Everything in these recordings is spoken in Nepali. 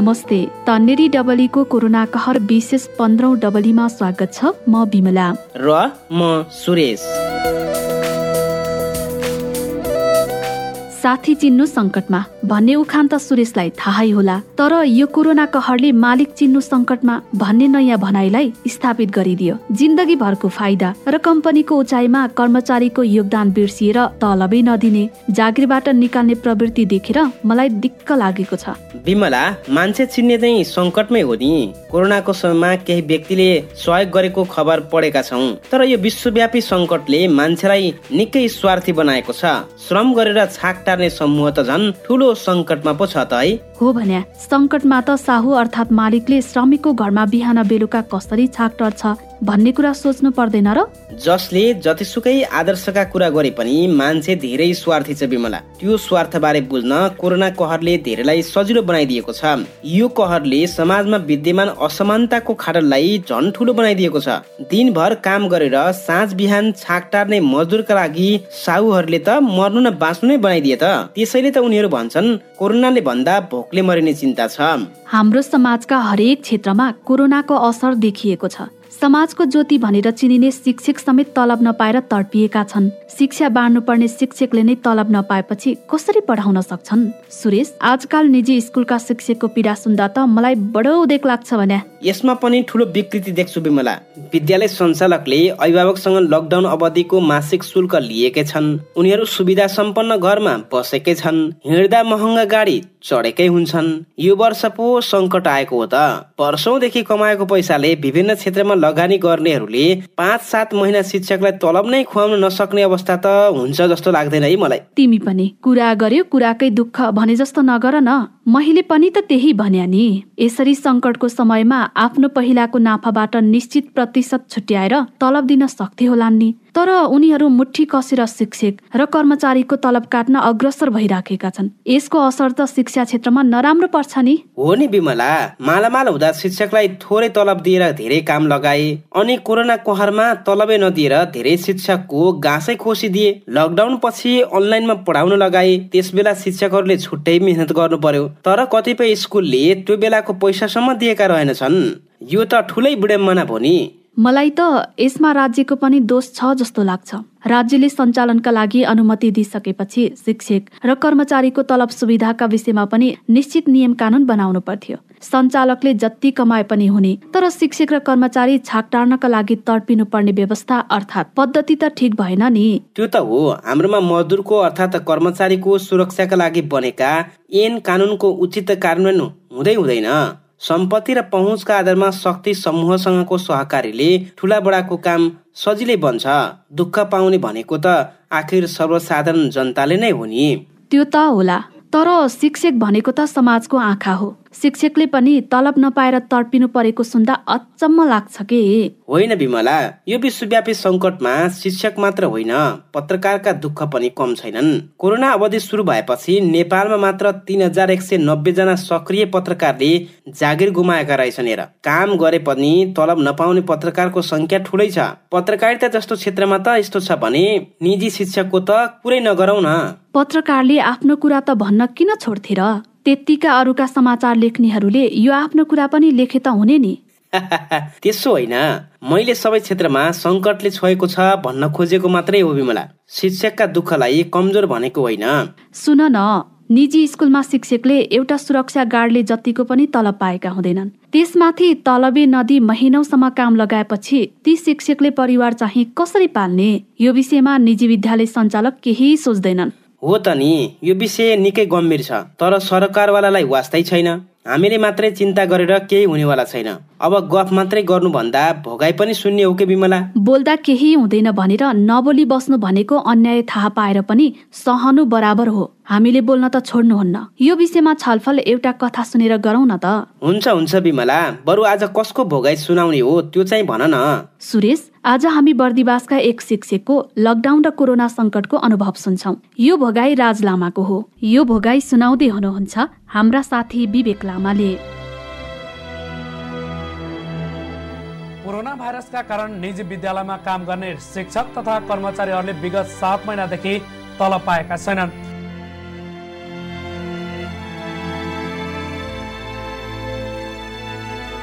नमस्ते। तन्नेरी डबलीको कोरोना कहर विशेष पन्ध्रौँ डबलीमा स्वागत छ म बिमला र म सुरेश। साथी चिन्नु सङ्कटमा। भन्ने उखान त सुरेशलाई थाहै होला तर यो कोरोना कहरले मालिक चिन्नु सङ्कटमा भन्ने नयाँ भनाइलाई स्थापित गरिदियो। जिन्दगी भरको फाइदा र कम्पनीको उचाइमा कर्मचारीको योगदान बिर्सिएर तलबै नदिने जागिरबाट निकाल्ने प्रवृत्ति देखेर मलाई दिक्क लागेको छ। विमला मान्छे चिन्ने चाहिँ सङ्कटमै हो नि। कोरोनाको समयमा केही व्यक्तिले सहयोग गरेको खबर पढेका छौँ तर यो विश्वव्यापी सङ्कटले मान्छेलाई निकै स्वार्थी बनाएको छ। श्रम गरेर छाक टार्ने समूह त झन् ठुलो सङ्कटमा पो छ त है। हो भन्या सङ्कटमा त साहु अर्थात् मालिकले श्रमिकको घरमा बिहान बेलुका कसरी छाक टर्छ भन्ने कुरा सोच्नु पर्दैन र? जसले जतिसुकै आदर्शका कुरा गरे पनि मान्छे धेरै स्वार्थी छ विमला। त्यो स्वार्थबारे बुझ्न कोरोना कहरले धेरैलाई सजिलो बनाइदिएको छ। यो कहरले समाजमा विद्यमान असमानताको खाडललाई झन् ठुलो बनाइदिएको छ। दिनभर काम गरेर साँझ बिहान छाक टार्ने मजदुरका लागि साहुहरूले त मर्नु न बाँच्नु नै बनाइदिए त। त्यसैले त उनीहरू भन्छन् कोरोनाले भन्दा भोकले मरिने चिन्ता छ हाम्रो समाजका हरेक क्षेत्रमा कोरोनाको असर देखिएको छ समाजको ज्योति भनेर चिनिने शिक्षक समेत तलब नपाएर तडपिएका छन् शिक्षा बाँड्नुपर्ने शिक्षकले नै तलब नपाएपछि कसरी पढाउन सक्छन् सुरेश आजकाल निजी स्कुलका शिक्षकको पीडा सुन्दा त मलाई बडो उदेक लाग्छ भने यसमा पनि ठुलो विकृति देख्छु विमला विद्यालय सञ्चालकले अभिभावकसँग लकडाउन अवधिको मासिक शुल्क लिएकै छन् उनीहरू सुविधा सम्पन्न घरमा बसेकै छन् हिँड्दा महँगा गाडी चढेकै हुन्छन्। यो वर्ष पो सङ्कट आएको हो त। वर्षौंदेखि कमाएको पैसाले विभिन्न क्षेत्रमा लगानी गर्नेहरूले पाँच सात महिना शिक्षकलाई तलब नै खुवाउन नसक्ने अवस्था त हुन्छ जस्तो लाग्दैन है मलाई। तिमी पनि कुरा गर्यो कुराकै दुःख भने जस्तो नगर न। मैले पनि त त्यही भन्या नि। यसरी सङ्कटको समयमा आफ्नो पहिलाको नाफाबाट निश्चित प्रतिशत छुट्याएर तलब दिन सक्थे होलान् नि। तर उनीहरू मुठी कसेर शिक्षक र कर्मचारीको तलब काट्न अग्रसर भइराखेका छन्। यसको असर त शिक्षा क्षेत्रमा नराम्रो पर्छ नि। हो नि विमला मालामाल हुँदा शिक्षकलाई थोरै तलब दिएर धेरै काम लगाए अनि कोरोना कहरमा तलबै नदिएर धेरै शिक्षकको गाँसै खोसिदिए। लकडाउन पछि अनलाइनमा पढाउन लगाए त्यस बेला शिक्षकहरूले छुट्टै मेहनत गर्नु पर्यो तर कतिपय स्कुलले त्यो बेलाको पैसासम्म दिएका रहेनछन्। यो त ठुलै विडम्बना भयो नि। मलाई त यसमा राज्यको पनि दोष छ जस्तो लाग्छ। राज्यले सञ्चालनका लागि अनुमति दिइसकेपछि शिक्षक र कर्मचारीको तलब सुविधाका विषयमा पनि निश्चित नियम कानुन बनाउनु पर्थ्यो। सञ्चालकले जति कमाए पनि हुने तर शिक्षक र कर्मचारी छाक टार्नका लागि तडपिनु पर्ने व्यवस्था अर्थात् पद्धति त ठिक भएन नि। त्यो त हो। हाम्रोमा मजदुरको अर्थात् कर्मचारीको सुरक्षाका लागि बनेका ऐन कानुनको उचित कार्यान्वयन हुँदै हुँदैन। सम्पत्ति र पहुँचका आधारमा शक्ति समूहसँगको सहकारीले ठुला बडाको काम सजिलै बन्छ। दुःख पाउने भनेको त आखिर सर्वसाधारण जनताले नै हो नि। त्यो त होला तर शिक्षक भनेको त समाजको आँखा हो। शिक्षकले पनि तलब नपाएर तडपिनु परेको सुन्दा अचम्म लाग्छ के? होइन विमला यो विश्वव्यापी सङ्कटमा शिक्षक मात्र होइन पत्रकारका दुःख पनि कम छैनन्। कोरोना अवधि सुरु भएपछि नेपालमा मात्र तिन हजार एक सय नब्बे जना सक्रिय पत्रकारले जागिर गुमाएका रहेछन् हेर। काम गरे पनि तलब नपाउने पत्रकारको संख्या ठुलै छ। पत्रकारिता जस्तो क्षेत्रमा त यस्तो छ भने निजी शिक्षकको त कुरै नगरौ न। पत्रकारले आफ्नो कुरा त भन्न किन छोड्थे र? त्यत्तिका अरूका समाचार लेख्नेहरूले यो आफ्नो कुरा पनि लेखे त हुने नि। त्यसो होइन। मैले सबै क्षेत्रमा सङ्कटले छोएको छ भन्न खोजेको मात्रै हो विमला। शिक्षकका दुःखलाई कमजोर भनेको होइन। सुन न निजी स्कुलमा शिक्षकले एउटा सुरक्षा गार्डले जतिको पनि तलब पाएका हुँदैनन्। त्यसमाथि तलबे नदी महिनौसम्म काम लगाएपछि ती शिक्षकले परिवार चाहिँ कसरी पाल्ने? यो विषयमा निजी विद्यालय सञ्चालक केही सोच्दैनन्। हो त नि यो विषय निकै गम्भीर छ तर सरकारवालालाई वास्तै छैन। हामीले मात्रै चिन्ता गरेर केही हुनेवाला छैन। अब गफ मात्रै गर्नुभन्दा भोगाई पनि सुन्ने हो कि विमला? बोल्दा केही हुँदैन भनेर नबोली बस्नु भनेको अन्याय थाहा पाएर पनि सहनु बराबर हो। हामीले बोल्न त छोड्नुहुन्न। यो विषयमा छलफल एउटा कथा सुनेर गरौँ न त। हुन्छ हुन्छ विमला। बरु आज कसको भोगाई सुनाउने हो त्यो चाहिँ भन न। सुरेश आज हामी बर्दिवासका एक शिक्षकको लकडाउन र कोरोना सङ्कटको अनुभव सुन्छौ। यो भोगाई राज लामाको हो। यो भोगाई सुनाउँदै हुनुहुन्छ हाम्रा साथी विवेक लामाले। भाइरसका कारण निजी विद्यालयमा काम गर्ने शिक्षक तथा कर्मचारीहरूले विगत सात महिनादेखि तलब पाएका छैनन्।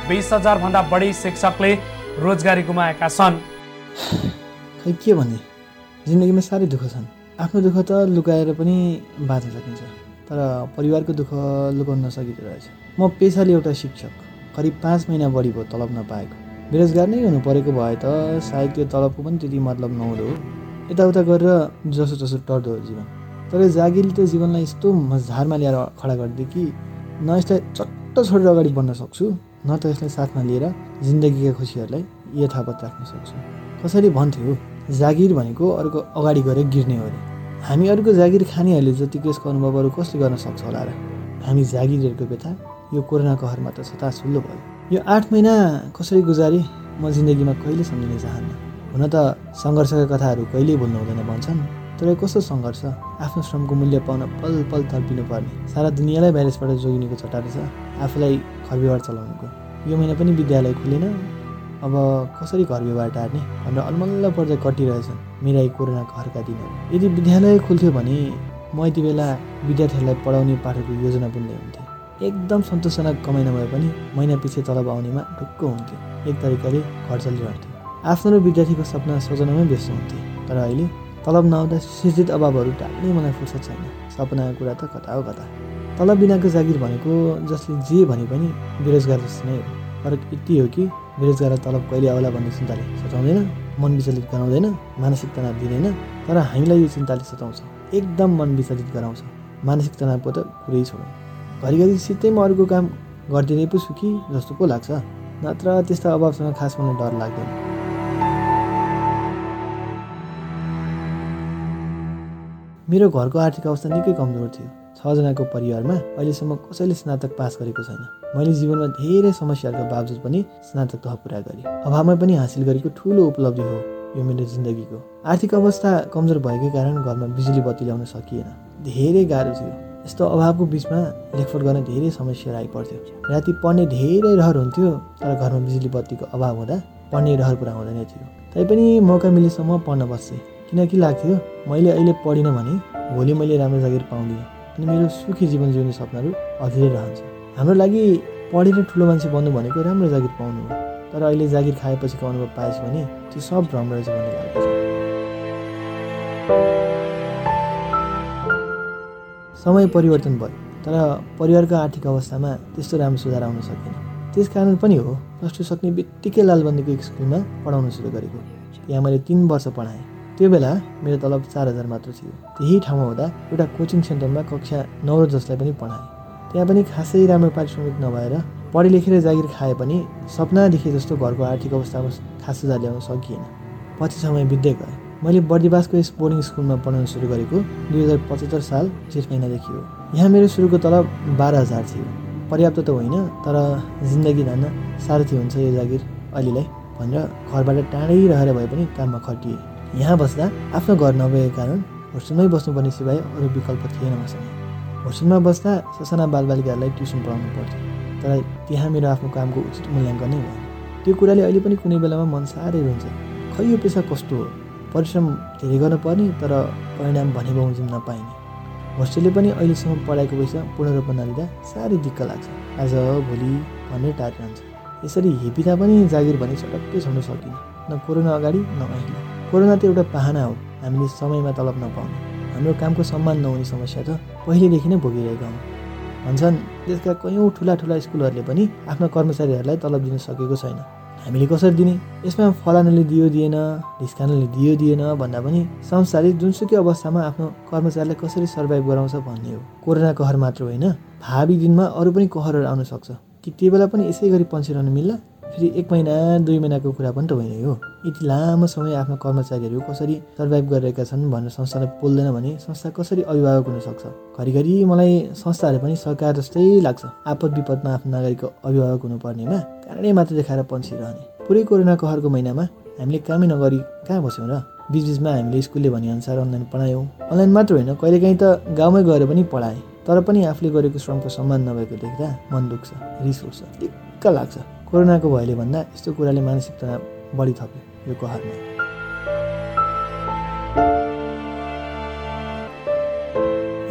बिस हजारभन्दा बढी शिक्षकले रोजगारी गुमाएका छन्। खै के भन्ने जिन्दगीमा साह्रै दुःख छन्। आफ्नो दुःख त लुकाएर पनि बाँच्न सकिन्छ तर परिवारको दुःख लुकाउन नसकिँदो रहेछ। म पेसाले एउटा शिक्षक करिब पाँच महिना बढी भयो तलब नपाएको। बेरोजगार नै हुनु परेको भए त सायद त्यो तलबको पनि त्यति मतलब नहुँदो हो। यताउता गरेर जसो जसो टर्दो हो जीवन। तर जागिरले त जीवनलाई यस्तो झारमा ल्याएर खडा गरिदियो कि न यसलाई चट्ट छोडेर अगाडि बढ्न सक्छु न त यसलाई साथमा लिएर जिन्दगीका खुसीहरूलाई यथावत राख्न सक्छु। कसैले भन्थ्यो जागिर भनेको अर्को अगाडि गएर गिर्ने हो अरे हामी अरूको जागिर खानेहरूले जतिको यसको अनुभवहरू कसले गर्न सक्छ होला र? हामी जागिरहरूको व्यथा यो कोरोना कहरमा त छताछुल्लो भयो। यो आठ महिना कसरी गुजारे म जिन्दगीमा कहिले सम्झिन चाहन्न? हुन त सङ्घर्षका कथाहरू कहिल्यै बोल्नु हुँदैन भन्छन् तर कस्तो सङ्घर्ष? आफ्नो श्रमको मूल्य पाउन पल पल तर्पिनु पर्ने सारा दुनियाँलाई भाइरसबाट जोगिनेको चटारो छ आफूलाई घर व्यवहार चलाउनुको। यो महिना पनि विद्यालय खुलेन? अब कसरी घर व्यवहार टार्ने? भनेर अलमल्ल पर्दा कटिरहेछन् मेरा यी कोरोना घरका दिनहरू। यदि विद्यालय खुल्थ्यो भने म यति बेला विद्यार्थीहरूलाई पढाउने पाठको योजना बुन्ने हुन्थेँ एकदम सन्तोषजनक कमाइ नभए पनि महिना पछि तलब आउनेमा ढुक्क हुन्थ्यो। एक तरिकाले घर चलिरहन्थ्यो। आफ्नो र विद्यार्थीको सपना सजनामै व्यस्त हुन्थे तर अहिले तलब नआउँदा सृजित अभावहरू टाल्नै मलाई फुर्सद छैन। सपनाको कुरा त कता हो कता। तलब बिनाको जागिर भनेको जसले जे भने पनि बेरोजगार जस्तो नै हो। फरक यति हो कि बेरोजगार तलब कहिले आउला भन्ने चिन्ताले सताउँदैन मन विचलित गराउँदैन मानसिक तनाव दिँदैन। तर हामीलाई यो चिन्ताले सताउँछ। एकदम मन विचलित गराउँछ। मानसिक तनावको त कुरै छोडौँ। घरिघरि सित्तै म अरूको काम गरिदिँदै पो छु कि जस्तो पो लाग्छ। नत्र त्यस्तो अभावसँग खास मलाई डर लाग्दैन। मेरो घरको आर्थिक अवस्था निकै कमजोर थियो। छजनाको परिवारमा अहिलेसम्म कसैले स्नातक पास गरेको छैन। मैले जीवनमा धेरै समस्याहरूको बावजुद पनि स्नातक तह पुरा गरेँ। अभावमा पनि हासिल गरेको ठुलो उपलब्धि हो यो मेरो जिन्दगीको। आर्थिक अवस्था कमजोर भएकै कारण घरमा बिजुली बत्ती ल्याउन सकिएन। धेरै गाह्रो थियो। यस्तो अभावको बिचमा लेखपट गर्न धेरै समस्याहरू आइपर्थ्यो। राति पढ्ने धेरै रहर हुन्थ्यो तर घरमा बिजुली बत्तीको अभाव हुँदा पढ्ने रहर पुरा हुँदैन थियो। तैपनि मौका मिलेसम्म पढ्न बस्थेँ। किनकि लाग्थ्यो मैले अहिले पढिनँ भने भोलि मैले राम्रो जागिर पाउँदिनँ अनि मेरो सुखी जीवन जिउने सपनाहरू अधुरै रहन्छ। हाम्रो लागि पढेर ठुलो मान्छे बन्नु भनेको राम्रो जागिर पाउनु हो। तर अहिले जागिर खाएपछिको अनुभव पाएछ भने त्यो सब भ्रम रहेछ भन्ने लागेको छ समय परिवर्तन भयो तर परिवारको आर्थिक अवस्थामा त्यस्तो राम्रो सुधार आउन सकेन। त्यस कारण पनि हो प्लस टू सक्ने बित्तिकै लालबन्दीको एक स्कुलमा पढाउन सुरु गरेको। त्यहाँ मैले तिन वर्ष पढाएँ। त्यो बेला मेरो तलब चार हजार मात्र थियो। त्यही ठाउँमा हुँदा एउटा कोचिङ सेन्टरमा कक्षा नौ र जसलाई पनि पढाएँ। त्यहाँ पनि खासै राम्रो पारिश्रमिक नभएर पढे लेखेर जागिर खाए पनि सपना देखे जस्तो घरको आर्थिक अवस्थामा खास सुधार ल्याउन सकिएन। पछि समय बित्दै गयो। मैले बर्दिवासको यस बोर्डिङ स्कुलमा पढाउन सुरु गरेको दुई हजार पचहत्तर साल जेठ महिनादेखि हो यहाँ मेरो सुरुको तलब बाह्र हजार थियो। पर्याप्त त होइन तर जिन्दगी धान्न सारथी हुन्छ यो जागिर। अहिलेलाई भनेर घरबाट टाढै रहेर भए पनि काममा खटिएँ। यहाँ बस्दा आफ्नो घर नभएको कारण होस्टेलमै बस्नुपर्ने सिवाय अरू विकल्प थिएन मसँग। होस्टेलमा बस्दा ससाना बालबालिकाहरूलाई ट्युसन पढाउनु पर्थ्यो तर त्यहाँ मेरो आफ्नो कामको उचित मूल्याङ्कन नै भएन त्यो कुराले अहिले पनि कुनै बेलामा मन साह्रै हुन्छ खै यो पेसा कस्तो हो? परिश्रम धेरै गर्नुपर्ने तर परिणाम भने बमोजिम नपाइने। होस्टेलले पनि अहिलेसम्म पढाएको पैसा पूर्ण रूपमा नलिँदा साह्रै दिक्क लाग्छ। आज भोलि भन्ने टाढिरहन्छ। यसरी हेपिँदा पनि जागिर भने सटक्कै छोड्न सकिनँ। न कोरोना अगाडि न अहिले। कोरोना त एउटा पाहना हो। हामीले समयमा तलब नपाउने। हाम्रो कामको सम्मान नहुने समस्या त पहिलेदेखि नै भोगिरहेका हौँ। भन्छन् देशका कयौँ ठुला ठुला स्कुलहरूले पनि आफ्ना कर्मचारीहरूलाई तलब दिन सकेको छैन। हामीले कसरी दिने? यसमा फलानाले दियो दिएन ढिस्कानाले दियो दिएन भन्दा पनि संस्थाले जुनसुकै अवस्थामा आफ्नो कर्मचारीलाई कसरी सर्भाइभ गराउँछ भन्ने हो। कोरोना कहर मात्र होइन भावी दिनमा अरू पनि कहरहरू आउन सक्छ। कि त्यो बेला पनि यसै गरी पन्छिरहनु मिल्ला? फेरि एक महिना दुई महिनाको कुरा पनि त होइन हो यति लामो समय आफ्नो कर्मचारीहरू कसरी सर्भाइभ गरिरहेका छन् भनेर संस्थालाई बोल्दैन भने संस्था कसरी अभिभावक हुनसक्छ? घरिघरि मलाई संस्थाहरू पनि सरकार जस्तै लाग्छ। आपद विपदमा आफ्नो नागरिकको अभिभावक हुनुपर्नेमा कारणै मात्र देखाएर पन्छिरहने। पुरै कोरोना कहरको महिनामा हामीले कामै नगरी कहाँ बस्यौँ र? बिचबिचमा हामीले स्कुलले भनेअनुसार अनलाइन पढायौँ। अनलाइन मात्र होइन कहिलेकाहीँ त गाउँमै गएर पनि पढाएँ। तर पनि आफूले गरेको श्रमको सम्मान नभएको देख्दा मन दुख्छ रिस उठ्छ दिक्क लाग्छ। कोरोनाको भयले भन्दा यस्तो कुराले मानसिक तनाव बढी थप्यो यो कहरमा।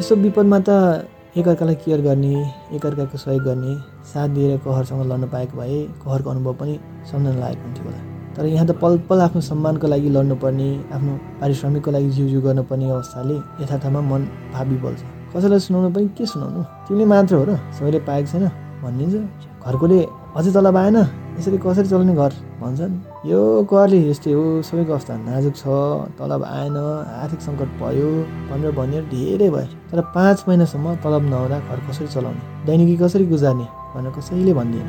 यस्तो विपदमा त एकअर्कालाई केयर गर्ने एकअर्काको सहयोग गर्ने साथ दिएर कहरसँग लड्न पाएको भए कहरको अनुभव पनि सम्झन लागेको हुन्थ्यो होला। तर यहाँ त पल पल आफ्नो सम्मानको लागि लड्नुपर्ने आफ्नो पारिश्रमिकको लागि जिउ जिउ गर्नुपर्ने अवस्थाले यथार्थमा मन भावी बोल्छ। कसैलाई सुनाउनु पनि के सुनाउनु? तिमीले मात्र हो र सबैले पाएको छैन। भनिदिन्छ। घरकोले अझै तलब आएन यसरी कसरी चलाउने घर? भन्छन्। यो करले यस्तै हो सबैको अवस्था नाजुक छ तलब आएन आर्थिक सङ्कट भयो भनेर भनेर धेरै भयो। तर पाँच महिनासम्म तलब नहुँदा घर कसरी चलाउने? दैनिकी कसरी गुजार्ने भनेर कसैले भन्दिएन।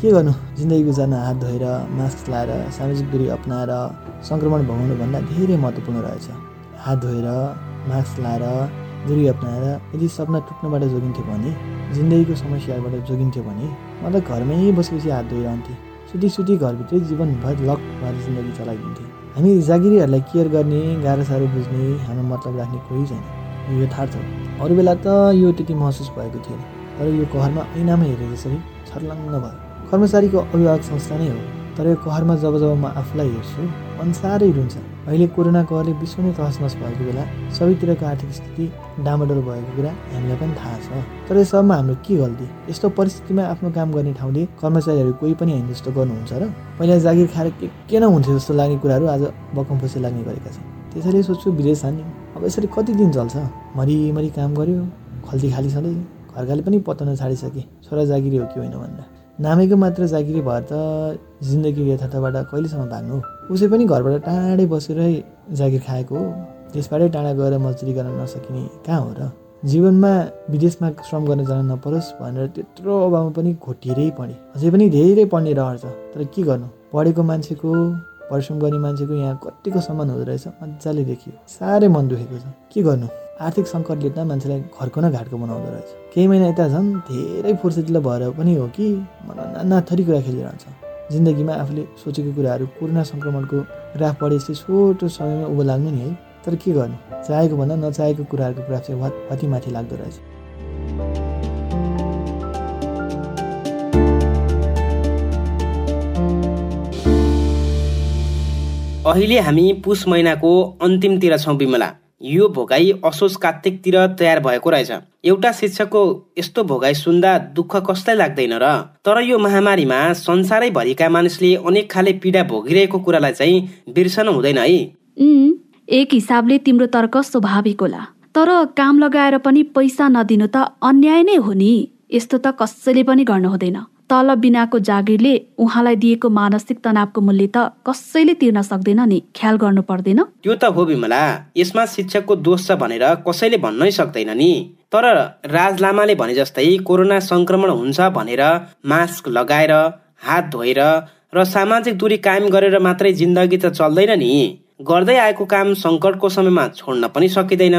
के गर्नु? जिन्दगी गुजार्न हात धोएर मास्क लाएर सामाजिक दूरी अप्नाएर सङ्क्रमण भगाउनुभन्दा धेरै महत्त्वपूर्ण रहेछ। हात धोएर मास्क लाएर दूरी अप्नाएर यदि सपना टुट्नबाट जोगिन्थ्यो भने जिन्दगीको समस्याबाट जोगिन्थ्यो भने म त घरमै बसेपछि हात धोइरहन्थेँ। सुती सुती घरभित्रै जीवनभर लक भएर जिन्दगी चलाइदिन्थेँ। हामी जागिरीहरूलाई केयर गर्ने गाह्रो साह्रो बुझ्ने हाम्रो मतलब राख्ने कोही छैन। यो यथार्थ हो। अरू बेला त यो त्यति महसुस भएको थिएन। तर यो कहरमा ऐनामा हेरे जसरी छर्लङ्ग भयो। कर्मचारीको अभिभावक संस्था नै हो। तर यो कहरमा जब जब म आफूलाई हेर्छु मन रुन्छ। अहिले कोरोना कहरले विश्व नै तहसनस भएको बेला सबैतिरको आर्थिक स्थिति डामाडोल भएको कुरा हामीलाई पनि थाहा छ। तर यो सबमा हाम्रो के गल्ती? यस्तो परिस्थितिमा आफ्नो काम गर्ने ठाउँले कर्मचारीहरू कोही पनि होइन जस्तो गर्नुहुन्छ र पहिला जागिर खाएर के के नहुन्थ्यो जस्तो लाग्ने कुराहरू आज बकम फुसी लाग्ने गरेका छन्। त्यसैले सोध्छु विदेश हान्ने अब यसरी कति दिन चल्छ? मरिमरि काम गर्यो खल्ती खाली छँदै घरकाले पनि पताउन छाडिसके छोरा जागिरी हो कि होइन भन्दा। नामेको मात्र जागिरी भएर त जिन्दगी यथार्थबाट कहिलेसम्म भाग्नु उसै पनि घरबाट टाढै बसेरै जागिर खाएको हो। त्यसबाटै टाढा गएर मजदुरी गर्न नसकिने कहाँ हो र? जीवनमा विदेशमा श्रम गर्न जान नपरोस् भनेर त्यत्रो अभावमा पनि घोटिएरै पढेँ। अझै पनि धेरै पढ्ने रहर छ। तर के गर्नु? पढेको मान्छेको परिश्रम गर्ने मान्छेको यहाँ कतिको सम्मान हुँदो रहेछ मजाले देखियो। साह्रै मन दुखेको छ। के गर्नु? आर्थिक सङ्कटले त मान्छेलाई घरको न घाटको बनाउँदो रहेछ। केही महिना यता झन् धेरै फुर्सदिलो भएर पनि हो कि मन नाना थरी कुरा खेलिरहन्छ जिन्दगीमा आफूले सोचेको कुराहरू कोरोना सङ्क्रमणको ग्राफ पढेपछि छोटो समयमा उभो लाग्नु नि है। तर के गर्नु? चाहेको भन्दा नचाहेको कुराहरूको ग्राफ चाहिँ कति माथि लाग्दो रहेछ। अहिले हामी पुस महिनाको अन्तिमतिर छौँ विमला यो भोगाई असोज कार्तिकतिर तयार भएको रहेछ। एउटा शिक्षकको यस्तो भोगाई सुन्दा दुःख कसलाई लाग्दैन र? तर यो महामारीमा संसारैभरिका मानिसले अनेक खाले पीडा भोगिरहेको कुरालाई चाहिँ बिर्सनु हुँदैन है। एक हिसाबले तिम्रो तर्क स्वाभाविक होला। तर काम लगाएर पनि पैसा नदिनु त अन्याय नै हो नि। यस्तो त कसैले पनि गर्नु हुँदैन। तलब बिनाको जागिरले उहाँलाई दिएको मानसिक तनावको मूल्य त कसैले तिर्न सक्दैन नि ख्याल गर्नु पर्दैन। त्यो त हो विमला यसमा शिक्षकको दोष छ भनेर कसैले भन्नै सक्दैन नि। तर राज लामाले भने जस्तै कोरोना संक्रमण हुन्छ भनेर मास्क लगाएर हात धोएर र सामाजिक दूरी कायम गरेर मात्रै जिन्दगी त चल्दैन नि। गर्दै आएको काम सङ्कटको समयमा छोड्न पनि सकिँदैन।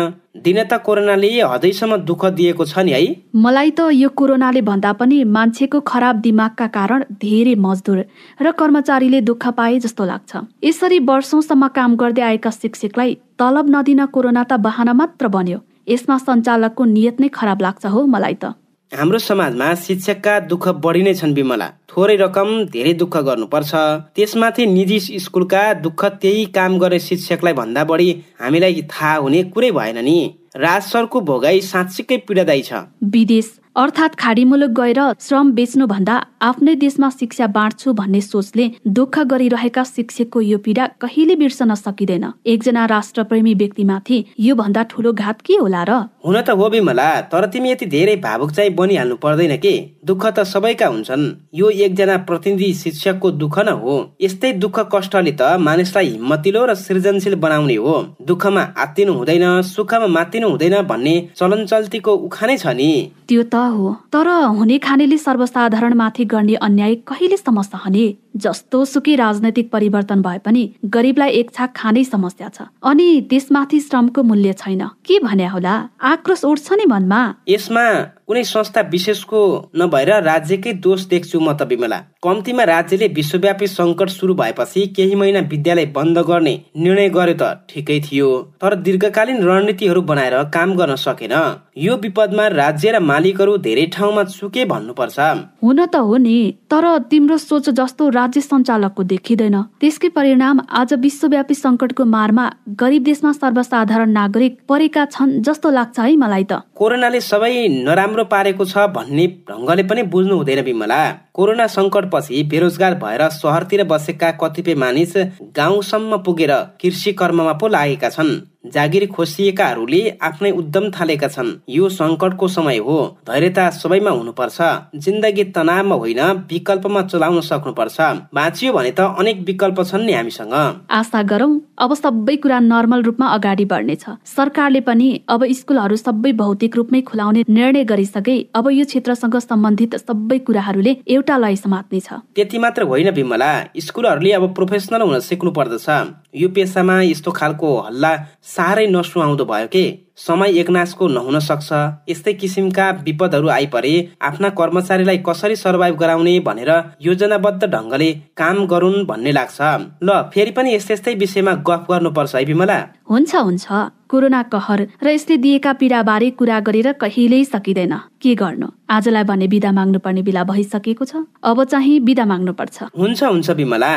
दिन त कोरोनाले हदैसम्म दुःख दिएको छ नि है। मलाई त यो कोरोनाले भन्दा पनि मान्छेको खराब दिमागका कारण धेरै मजदुर र कर्मचारीले दुःख पाए जस्तो लाग्छ। यसरी वर्षौंसम्म काम गर्दै आएका शिक्षकलाई तलब नदिन कोरोना त बहाना मात्र बन्यो। यसमा सञ्चालकको नियत नै खराब लाग्छ हो मलाई त। हाम्रो समाजमा शिक्षकका दुःख बढी नै छन् विमला थोरै रकम धेरै दुःख गर्नुपर्छ। त्यसमाथि निजी स्कुलका दुःख त्यही काम गर्ने शिक्षकलाई भन्दा बढी हामीलाई थाहा हुने कुरै भएन नि। राज सरको भोगाई साँच्चीकै पीडादायी छ। विदेश अर्थात् खाडी मुलुक गएर श्रम बेच्नुभन्दा आफ्नै देशमा शिक्षा बाँड्छु भन्ने सोचले दुःख गरिरहेका शिक्षकको यो पीडा कहिले बिर्सन सकिँदैन? एकजना राष्ट्रप्रेमी व्यक्तिमाथि यो भन्दा ठुलो घात के होला र? हुन त हो बिमला तर तिमी यति धेरै भावुक चाहिँ बनिहाल्नु पर्दैन के? दुःख त सबैका हुन्छन्। यो एकजना प्रतिनिधि शिक्षकको दुःख न हो। यस्तै दुःख कष्टले त मानिसलाई हिम्मतिलो र सृजनशील बनाउने हो। दुःखमा आत्तिनु हुँदैन सुखमा मात्तिनु हुँदैन भन्ने चलन चल्तीको उखानै छ नि। त्यो त हो। तर हुने खानेले सर्वसाधारणमाथि गर्ने अन्याय कहिलेसम्म सहने? जस्तो सुकै राजनैतिक परिवर्तन भए पनि गरिबलाई एक छाक खानै समस्या छ। अनि त्यसमाथि श्रमको मूल्य छैन। के भन्या होला? आक्रोश उठ्छ नि मनमा। यसमा कुनै संस्था विशेषको नभएर राज्यकै दोष देख्छु म त विमला। कम्तीमा राज्यले विश्वव्यापी सङ्कट सुरु भएपछि केही महिना विद्यालय बन्द गर्ने निर्णय गर्यो त ठिकै थियो। तर दीर्घकालीन रणनीतिहरू बनाएर काम गर्न सकेन। यो विपदमा राज्य र मालिकहरू धेरै ठाउँमा चुके भन्नुपर्छ। हुन त हो नि तर तिम्रो सोच जस्तो राज्य सञ्चालकको देखिँदैन। त्यसकै परिणाम आज विश्वव्यापी सङ्कटको मारमा गरिब देशमा सर्वसाधारण नागरिक परेका छन् जस्तो लाग्छ है मलाई त। कोरोनाले सबै नराम्रो पारेको छ भन्ने ढङ्गले पनि बुझ्नु हुँदैन विमला कोरोना पछि बेरोजगार भएर सहरतिर बसेका कतिपय मानिस गाउँसम्म पुगेर कृषि कर्ममा पो लागेका छन्। जागिर खोसिएकाहरूले आफ्नै उद्यम थालेका छन्। यो सङ्कटको समय हो। धैर्यता सबैमा हुनुपर्छ। जिन्दगी तनावमा होइन विकल्पमा चलाउन सक्नुपर्छ। बाँचियो भने त अनेक विकल्प छन् नि हामीसँग। आशा गरौँ अब सबै कुरा नर्मल रूपमा अगाडि बढ्नेछ। सरकारले पनि अब स्कुलहरू सबै भौतिक रूपमै खुलाउने निर्णय गरिसके अब यो क्षेत्रसँग सम्बन्धित सबै कुराहरूले एउटा लय समात्नेछ त्यति मात्र होइन विमला स्कुलहरूले अब प्रोफेसनल हुन सिक्नु पर्दछ। यो पेसामा यस्तो खालको हल्ला साह्रै नसुहाउँदो भयो के? समय एकनाशको नहुन सक्छ। यस्तै किसिमका विपदहरू आइपरे आफ्ना कर्मचारीलाई कसरी सर्भाइभ गराउने भनेर योजनाबद्ध ढङ्गले काम गरून् भन्ने लाग्छ। ल फेरि पनि यस्तै यस्तै विषयमा गफ गर्नुपर्छ है विमला हुन्छ हुन्छ। कोरोना कहर र यसले दिएका पीडाबारे कुरा गरेर कहिल्यै सकिँदैन। के गर्नु? आजलाई भने बिदा माग्नुपर्ने बेला भइसकेको छ। अब चाहिँ बिदा माग्नु पर्छ हुन्छ हुन्छ विमला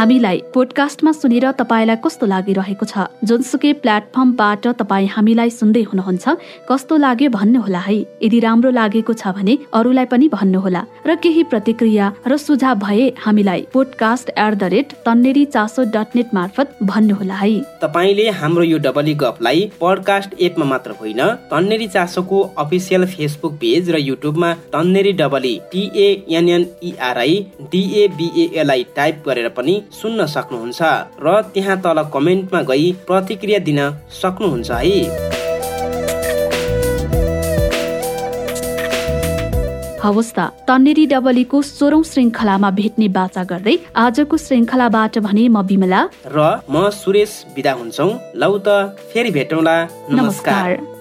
हामीलाई पोडकास्टमा सुनेर तपाईँलाई कस्तो लागिरहेको छ? जुनसुकै प्लेटफर्मबाट तपाईँ हामीलाई सुन्दै हुनुहुन्छ कस्तो लाग्यो भन्नुहोला है। यदि राम्रो लागेको छ भने अरूलाई पनि भन्नुहोला र केही प्रतिक्रिया र सुझाव भए हामीलाई podcast at the rate Tanneri Chaso dot net मार्फत भन्नुहोला है। तपाईँले हाम्रो यो डबली गफलाई पडकास्ट एपमा मात्र होइन तन्नेरी चासोको अफिसियल फेसबुक पेज र युट्युबमा तन्नेरी डबली टिएनएनइआरआई डिएबिएलाई टाइप गरेर पनि सुन्न सक्नुहुन्छ र त्यहाँ तल कमेन्टमा गई प्रतिक्रिया दिन सक्नुहुन्छ है। हवस् त तन्नेरी डबलीको सोह्रौं श्रृङ्खलामा भेट्ने बाचा गर्दै आजको श्रृङ्खलाबाट भने म बिमला। र म सुरेश विदा हुन्छौ। लौ त फेरि भेटौँला। नमस्कार, नमस्कार।